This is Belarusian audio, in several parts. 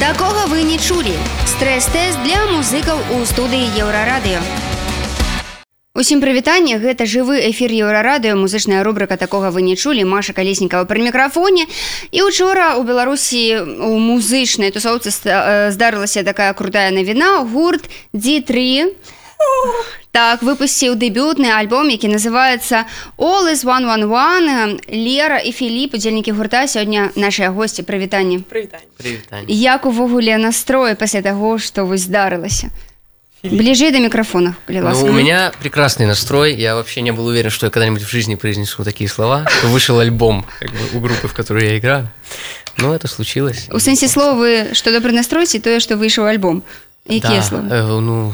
Такога вы не чулі. Стрэс-тэст для музыкаў у студыі Еўрарадыё. Усім прывітанне. Гэта жывы эфір еўрарадыё. Музычная рубрыка такога вы не чулі Маша калеснікава пры мікрафоне. І учора у беларусі у музычнай тусоўцы здарылася такая крутая навіна. Гурт d3 так выпусціў дэбютны альбом які называется all is one one one лера і філіп удзельнікі гурта сёння нашыя госці прывітанне як увогуле настрой пасля таго што вось здарылася Ближе до микрофона. Ну, у меня прекрасный настрой. Я вообще не был уверен, что я когда-нибудь в жизни произнесу такие слова. Вышел альбом как бы, у группы, в которой я играю. Но это случилось. У сенсе слова вы что добрый настрой, и то, что вышел альбом. Какие да, слова? Э, ну...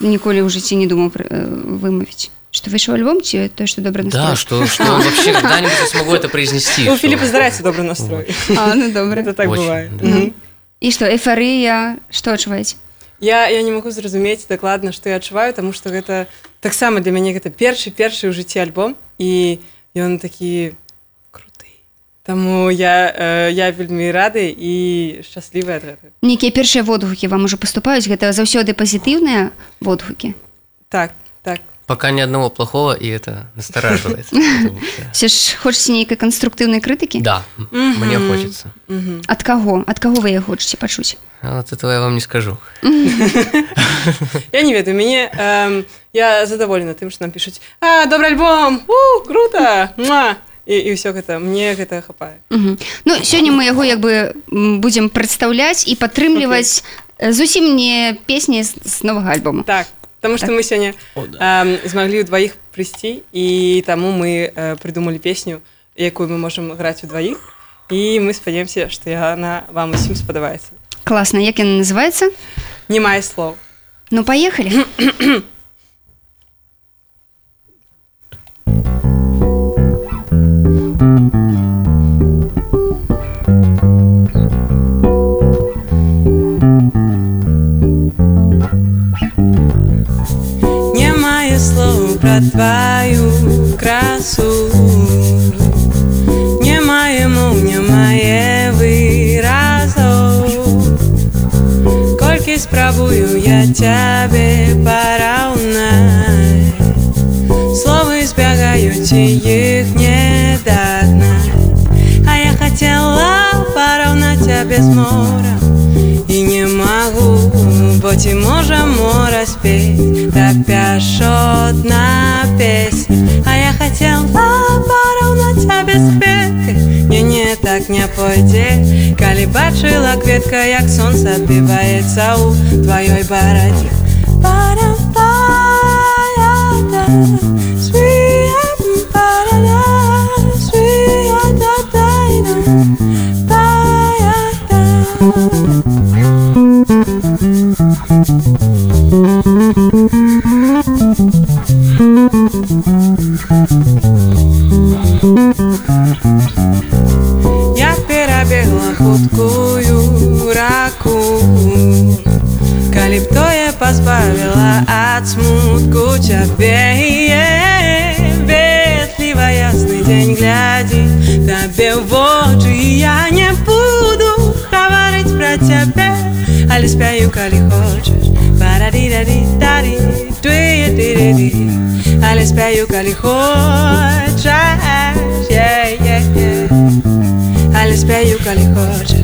Николи в жизни не думал э, вымовить. Что вышел альбом, тебе то, что добрый настрой? Да, что, что вообще смогу это произнести. У Филиппа здрасте добрый настрой. А, ну добрый. Это так Очень, бывает. да. Мгм. И что, эйфория, что отчуваете? Я, я не могу зразумець дакладна што я адчуваю таму што гэта таксама для мяне гэта першы першы ў жыцці альбом і ён такі круты Таму я э, я вельмі рады і шчаслівая Некія першыя водгукі вам ужо паступаюць, гэта заўсёды пазітыўныя водгукі. так так Пока ни одного плохого, и это настораживает. Что- Все ж хочаце нейкай канструктыўнай крытыкі? Да, мне хочется. Ад каго? Ад каго вы яе хочаце пачуць? Вот этого я вам не скажу. Я не ведаю мяне эм, я задаволена тым што нам пішуць а добрый альбом у круто Муа!» І, і ўсё гэта мне гэта хапае. Ну сёння мы яго як бы будзем прадстаўляць і падтрымліваць э, зусім не песні з, з новага альбома. так Таму што мы сёння О, да. эм, змаглі ўдваіх прыйсці і таму мы э, прыдумалі песню якую мы можам граць удваіх і мы спадзяемся што яна вам усім спадабаецца Класна, як яна называецца? не мае слоў Ну паехалі. збягаюць і іх не дагнаць а я хацела параўнаць цябе з морам і не магу бо ці можа мора спець так пяшотна песня а я хацела параўнаць цябе спекай не не так не пойдзе калі бачыла кветка як сонца адбіваецца ў тваёй барадзе раку. Калі б тое пазбавіла ад смутку цябе Ветліва ясны дзень глядзі. Табе ў вочы я не буду гаварыць пра цябе але спяю калі хочаш. Парадирари але спяю калі хочаш але спяю калі хочаш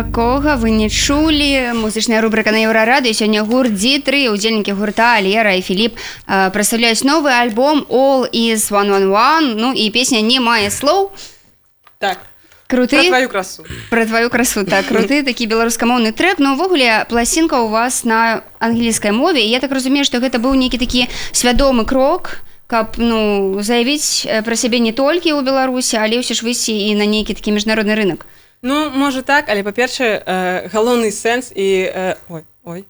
Такога вы не чулі музычная рубрика на еўрарадыё сёння гурт дзітры удзельнікі гурта Лера і Філіп э, прадстаўляюць новы альбом all is one one one ну і песня не мае слоў так. Круты Пра твою красу. Про твою красу так. Круты такі беларускамоўны трек. Но ўвогуле пласінка у вас на англійскай мове. Я так разумею што гэта быў нейкі такі свядомы крок каб ну заявіць э, пра сябе не толькі ў беларусі але ўсё ж выйсці і на нейкі такі міжнародны рынок Ну можа так але па-першае э, галоўны сэнс і э, ой ой?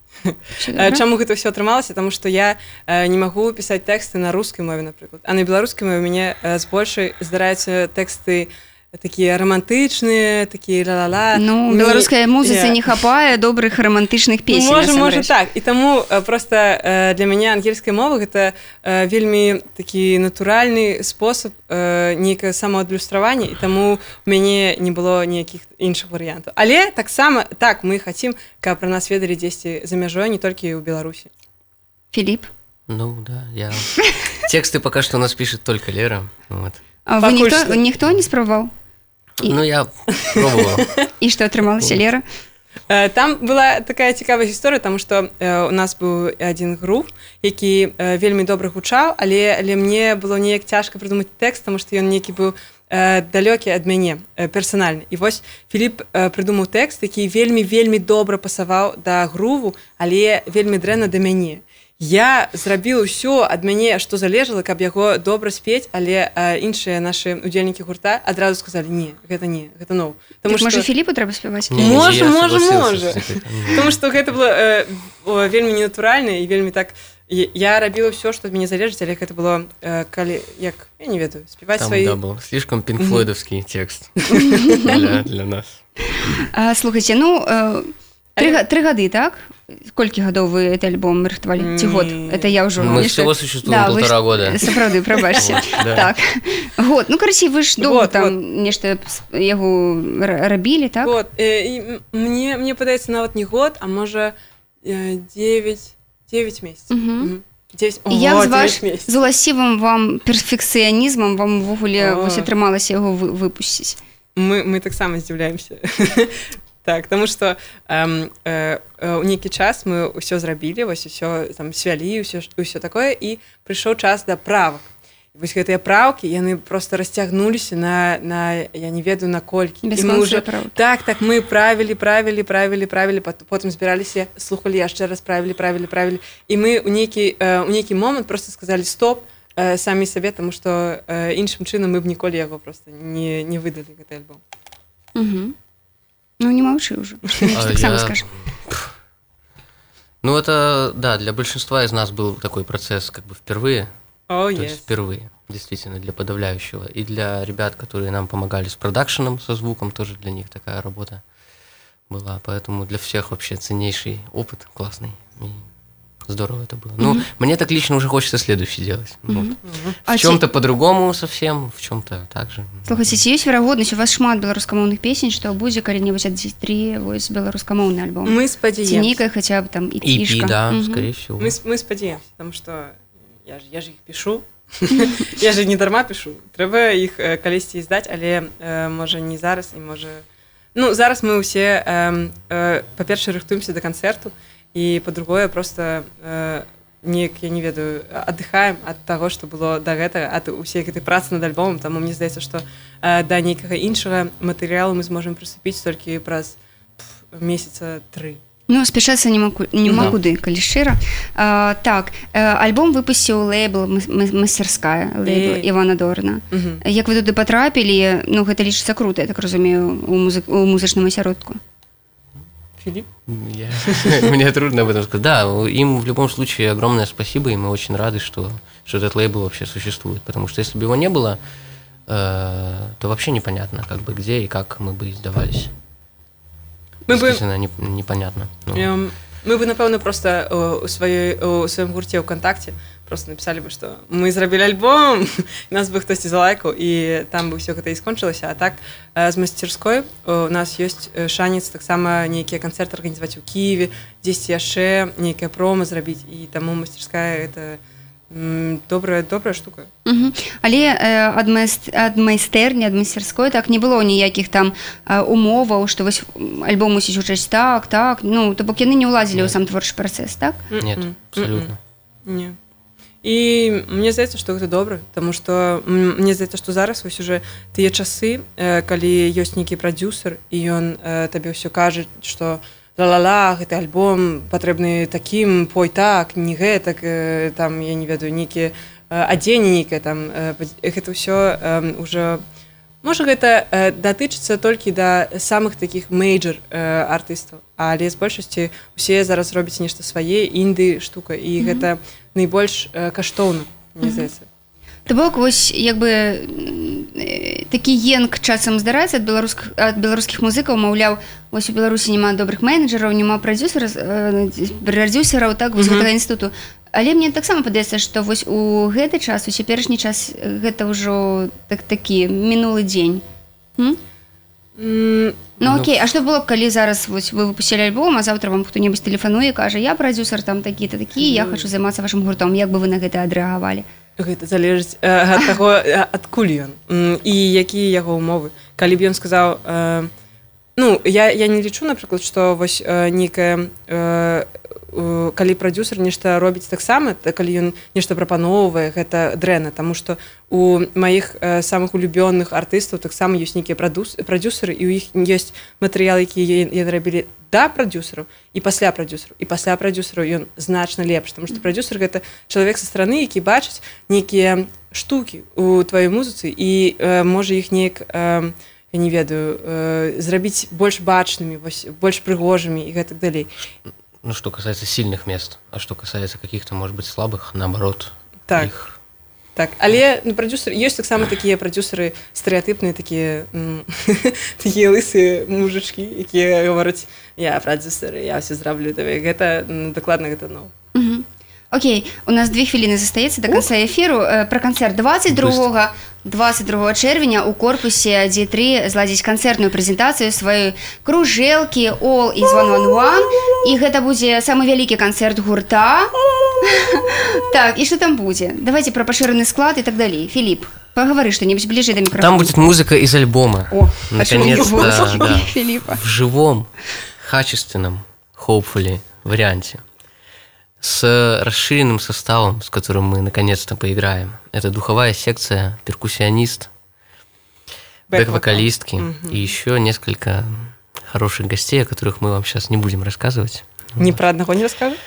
Чаму гэта ўсё атрымалася? Таму што я э, не магу пісаць тэксты на рускай мове напрыклад. А на беларускай мове у мяне э, з большай здараюцца тэксты такія романтычныя такія ла-ла-ла ну беларускай музыцы я- не хапае добрых романтычных песень можа можа насамрэч. так і таму э, просто э, для мяне ангельская мова гэта э, вельмі такі натуральны спосаб э, нейкае самаадлюстравання і таму у мяне не было ніякіх іншых варыянтаў але таксама так мы хацім каб пра нас ведалі дзесьці за мяжой не толькі ў беларусі Філіп Ну да, я... Тексты пока что у нас пишет только Лера. Вот. А вы ніхто, што. ніхто не спрабаваў І- Ну, я пробовал. і што атрымалася лера Э, Там была такая цікавая гісторыя, таму што э, у нас быў адзін груп, які э, вельмі добра гучаў, але але мне было неяк цяжка прыдумаць тэкст, таму што ён нейкі быў э, далёкі ад мяне персанальны. І вось Філіп прыдумаў тэкст, які вельмі вельмі добра пасаваў да груву, але вельмі дрэнна да мяне. Я зрабіў усё ад мяне, што залежала, каб яго добра спець, але іншыя нашы удзельнікі гурта адразу сказалі не, гэта не, гэта ну. так, можа філіпу трэба спяваць Можа, можа, можа. Тому што гэта было э, вельмі ненатуральна і вельмі так я рабіла ўсё што ад мяне залежыць але гэта было э, калі як я не ведаю спяваць Там, свае да, был слишком пинкфлойдовский текст для, для нас. А, слухайце ну э, тры, тры гады так колькі гадоў вы это альбом рыхтавалі ці год это я ўжо Мы яшчэ- всего существуем вы полтора года. сапраўды да. так год ну карацей вы ж Вот, там нешта яго ра- рабілі так вот э, мне мне падаецца нават не год а можа э, 9 9 месяцаў Мгм. Мгм. 9 І як О, з ваш 9 месяцаў. з уласцівым вам перфекцыянізмам вам увогуле О. вось атрымалася яго вы- выпусціць мы, мы таксама здзіўляемся так тому что эм, э, э, у нейкі час мы ўсё зрабілі вось усё там свялі ўсё ўсё такое і прыйшоў час да правак вось гэтыя праўкі яны просто расцягнуліся на на я не ведаю наколькі мы уже так так мы правілі правілі правілі правілі пот- потым збіраліся слухалі яшчэ раз правілі правілі правілі і мы у нейкі э, у нейкі момант просто сказалі стоп э, самі сабе тому что э, іншым чынам мы б ніколі яго просто не не выдалі гэты альбом Угу. Ну не так сам я- скажешь Ну, это, да, для большинства из нас был такой процесс как бы впервые. О, То есть впервые, действительно, для подавляющего. И для ребят, которые нам помогали с продакшеном, со звуком, тоже для них такая работа была. Поэтому для всех вообще ценнейший опыт, классный. И здорово это было. Ну, мне так лично уже хочется следующий делать. Вот. А В ці- чем-то по-другому совсем, в чем-то так же. Слухайце ці ёсць верагоднасць у вас шмат беларускамоўных песень што будзе калі-небудзь адзітры вось беларускамоўны альбом мы ці спадзяемся нейкая хаця б там і EP, пішка да, Мгм. скорее всего. мы, мы спадзяемся потому что я ж, я ж іх пишу я же не дарма пишу трэба іх э, калісьці здаць але э, можа не зараз і можа ну зараз мы ўсе э, э, па-першае рыхтуемся да канцэрту і па-другое просто э, неяк я не ведаю аддыхаем ад таго што было да гэтага ад усе гэтай працы над альбомом таму мне здаецца што э, да нейкага іншага матэрыялу мы зможам прыступіць толькі праз месяца тры Ну спяшацца няма ку- няма Да. куды калі шчыра а, так э, альбом выпусціў лейбл мас- мас- мастерская лейбл Э. Івана Дорна Мгм. як вы туды патрапілі ну гэта лічыцца круто я так разумею у музык у музычным асяродку Філіп Я- Мне трудно об этом сказать. Да, им в любом случае огромное спасибо, и мы очень рады, что, что этот лейбл вообще существует. Потому что если бы его не было, э, то вообще непонятно, как бы где и как мы бы издавались. Мы бы- Действительно не- непонятно. Ну, Ем, Мы бы напэўна просто э, у сваёй у сваім гурце ўКтакце просто написали бы что мы зрабілі альбом нас бы хтосьці залайкаў і там бы ўсё гэта і скончылася а так э, з масцерской у нас ёсць э, шанец таксама нейкія канцэрты арганізаваць у Киеве дзесьці яшчэ нейкая прома зрабіць і таму мастерская это м, добрая добрая штука. Мгм. але э, ад майст- ад майстэрні ад мастерской так не было ніякіх там э, умоваў што вось м, альбом мусіць гучаць так так. Ну то бок яны не ўлазілі ў сам творчы працэс так? Нет, абсолютно. Не. І мне здаецца, што гэта добра, Таму што мне здаецца, што зараз вось уже тыя часы, э, калі ёсць нейкі прадюсер і ён э, табе ўсё кажа, што ла-ла-ла, гэты альбом патрэбны такім пой так, не гэтак, э, там я не ведаю нейкія адзенне нейкае там э, гэта ўсё э, уже можа гэта э, датычыцца толькі да самых такіх мейджор э, артыстаў. Але з большасці усе зараз робяць нешта свае інды штука і гэта найбольш э, каштоўна мне здаецца То бок вось як бы такі енк часам здараецца ад беларускіх ад беларускіх музыкаў маўляў вось у беларусі няма добрых менеджераў няма прадюсера прадюсераў так вось mm -hmm. інстытуту але мне таксама падаецца што вось у гэты час у цяперашні час гэта ўжо так такі мінулы дзень mm? Mm, ну окей А што было б калі зараз вось вы выпусцілі альбом а заўтра вам хто-небудзь тэлефануе кажа я прадюсер там такі-то такі mm. я хочу займацца вашим гуртом як бы вы на гэта адрэагавалі гэта залежыць э, ад таго адкуль ён і якія яго умовы калі б ён сказаў э, ну я я не лічу напрыклад што вось э, нейкая э, калі прадюсер нешта робіць таксама так калі ён нешта прапаноўвае гэта дрэнна Таму што у маіх э, самых улюбённых артыстаў таксама ёсць нейкія прадюсеры і у іх ёсць матэрыялы якія яны рабілі да прадюсеру і пасля прадюсеру і пасля прадюсеру ён значна лепш тому что прадюсер гэта чалавек са стороны які бачыць нейкія штукі у тваёй музыцы і э, можа іх неяк э, я не ведаю э, зрабіць больш бачнымі вось больш прыгожымі і гэтак далей ну что касается сильных мест а что касается каких-то может быть слабых наоборот так. их так але ну, прадюсер ёсць таксама такія прадюсеры стэеатыпныя такія такія лысы мужачкі якія гавораць я прадюсеры я все зраблю табе гэта дакладна гэта ну Окей у нас две хвіліны застаецца до конца эфіру пра канцэрт 22 22 чэрвеня у корпусе D3 зладзіць канцэртную прэзентацыю сваёй кружэлкі all is one one one. І гэта будзе самы вялікі канцэрт гурта. Так і что там будзе? Давайте про пашыраны склад и так далей. Філіп поговори что-нибудь ближе до микрофона там будет музыка из альбома. О, наконец да, Филиппа. в живом качественном hopefully варианте с расширенным составом с которым мы наконец-то поиграем. Это духовая секция перкуссионист бэк-вокалистки угу. и еще несколько хороших гостей о которых мы вам сейчас не будем рассказывать. Не про одного не расскажем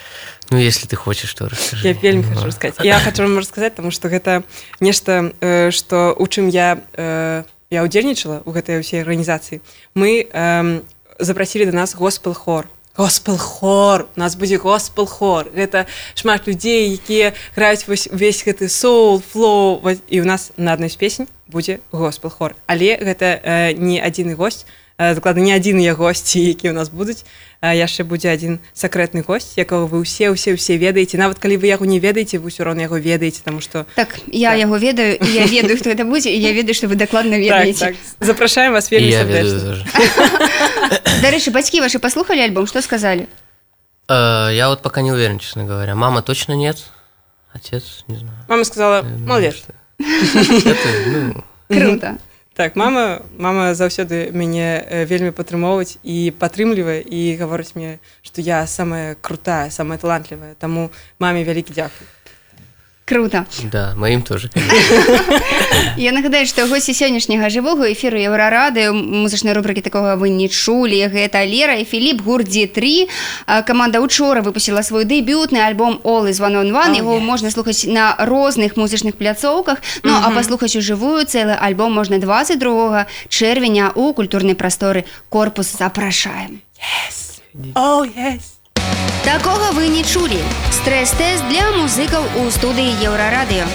Ну если ты хочаш то расскажи. я вельмі хочу рассказать. Я хочу вам рассказать потому что гэта нешта что у чым я э, я удзельнічала у гэтай ўсей арганізацыі мы э, запросілі до нас госпел хор госпел хор. У нас будзе госпел хор. Гэта шмат людзей якія граюць вось увесь гэты соул флоу і у нас на адной з песень будзе госпел хор. Але гэта э, не адзіны гость дакладна не адзіныя госці які у нас будуць яшчэ будзе адзін сакрэтны гость якого вы ўсе ўсе ўсе ведаеце нават калі вы яго не ведаеце вы ўсё роўна яго ведаеце там што так я так. яго ведаю я ведаю хто это будзе я ведаю што вы дакладна ведаеце. так, так. запрашаем вас вельмі дарэчы бацькі ваши паслухали альбом? Что сказали? Я вот пока не уверен честно говоря. Мама точно нет? Отец? Не знаю. Мама сказала молодец ну, круто. Так мама мама заўсёды мяне вельмі падтрымоўваць і падтрымлівае і гаворыць мне што я самая крутая самая талантлівая таму маме вялікі дзякуй круто. Да маім тоже я нагадаю што госці сённяшняга жывога эфіру еўрарады музычнай рубрыкі такога вы не чулі. Гэта лера і Філіп гурдзі 3 каманда учора выпусціла свой дэбютны альбом all is one on one яго можна слухаць на розных музычных пляцоўках Ну а паслухаць у жывую цэлы альбом можна 22 чэрвеня у культурнай прасторы корпус запрашаем yes. oh, yes. Такога вы не чулі. Стрэс-тэст для музыкаў у студыі Еўрарадыё.